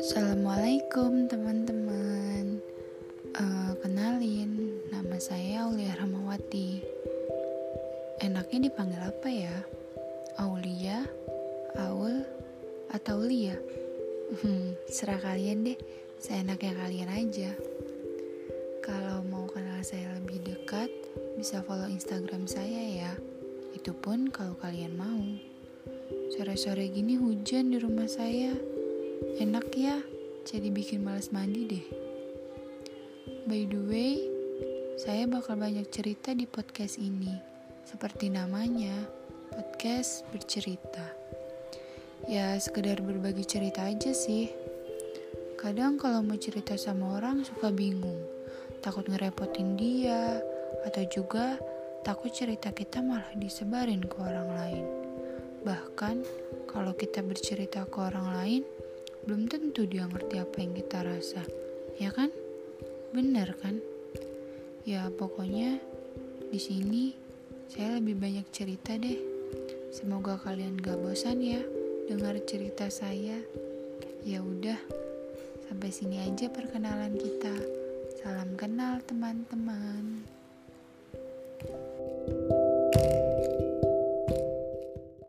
Assalamualaikum teman-teman. Uh, Kenalin, nama saya Aulia Rahmawati. Enaknya dipanggil apa ya? Aulia, Aul, atau Lia? Hmm, serah kalian deh, seenaknya kalian aja. Kalau mau kenal saya lebih dekat, bisa follow Instagram saya ya. Itu pun kalau kalian mau. Sore-sore gini hujan di rumah saya Enak ya, jadi bikin males mandi deh. By the way, saya bakal banyak cerita di podcast ini. Seperti namanya, podcast bercerita. Ya, sekedar berbagi cerita aja sih. Kadang kalau mau cerita sama orang suka bingung, takut ngerepotin dia, atau juga takut cerita kita malah disebarin ke orang lain. Bahkan, kalau kita bercerita ke orang lain, belum tentu dia ngerti apa yang kita rasa, ya kan? Bener kan? Ya pokoknya di sini saya lebih banyak cerita deh. Semoga kalian gak bosan ya dengar cerita saya. Ya udah, sampai sini aja perkenalan kita. Salam kenal teman-teman.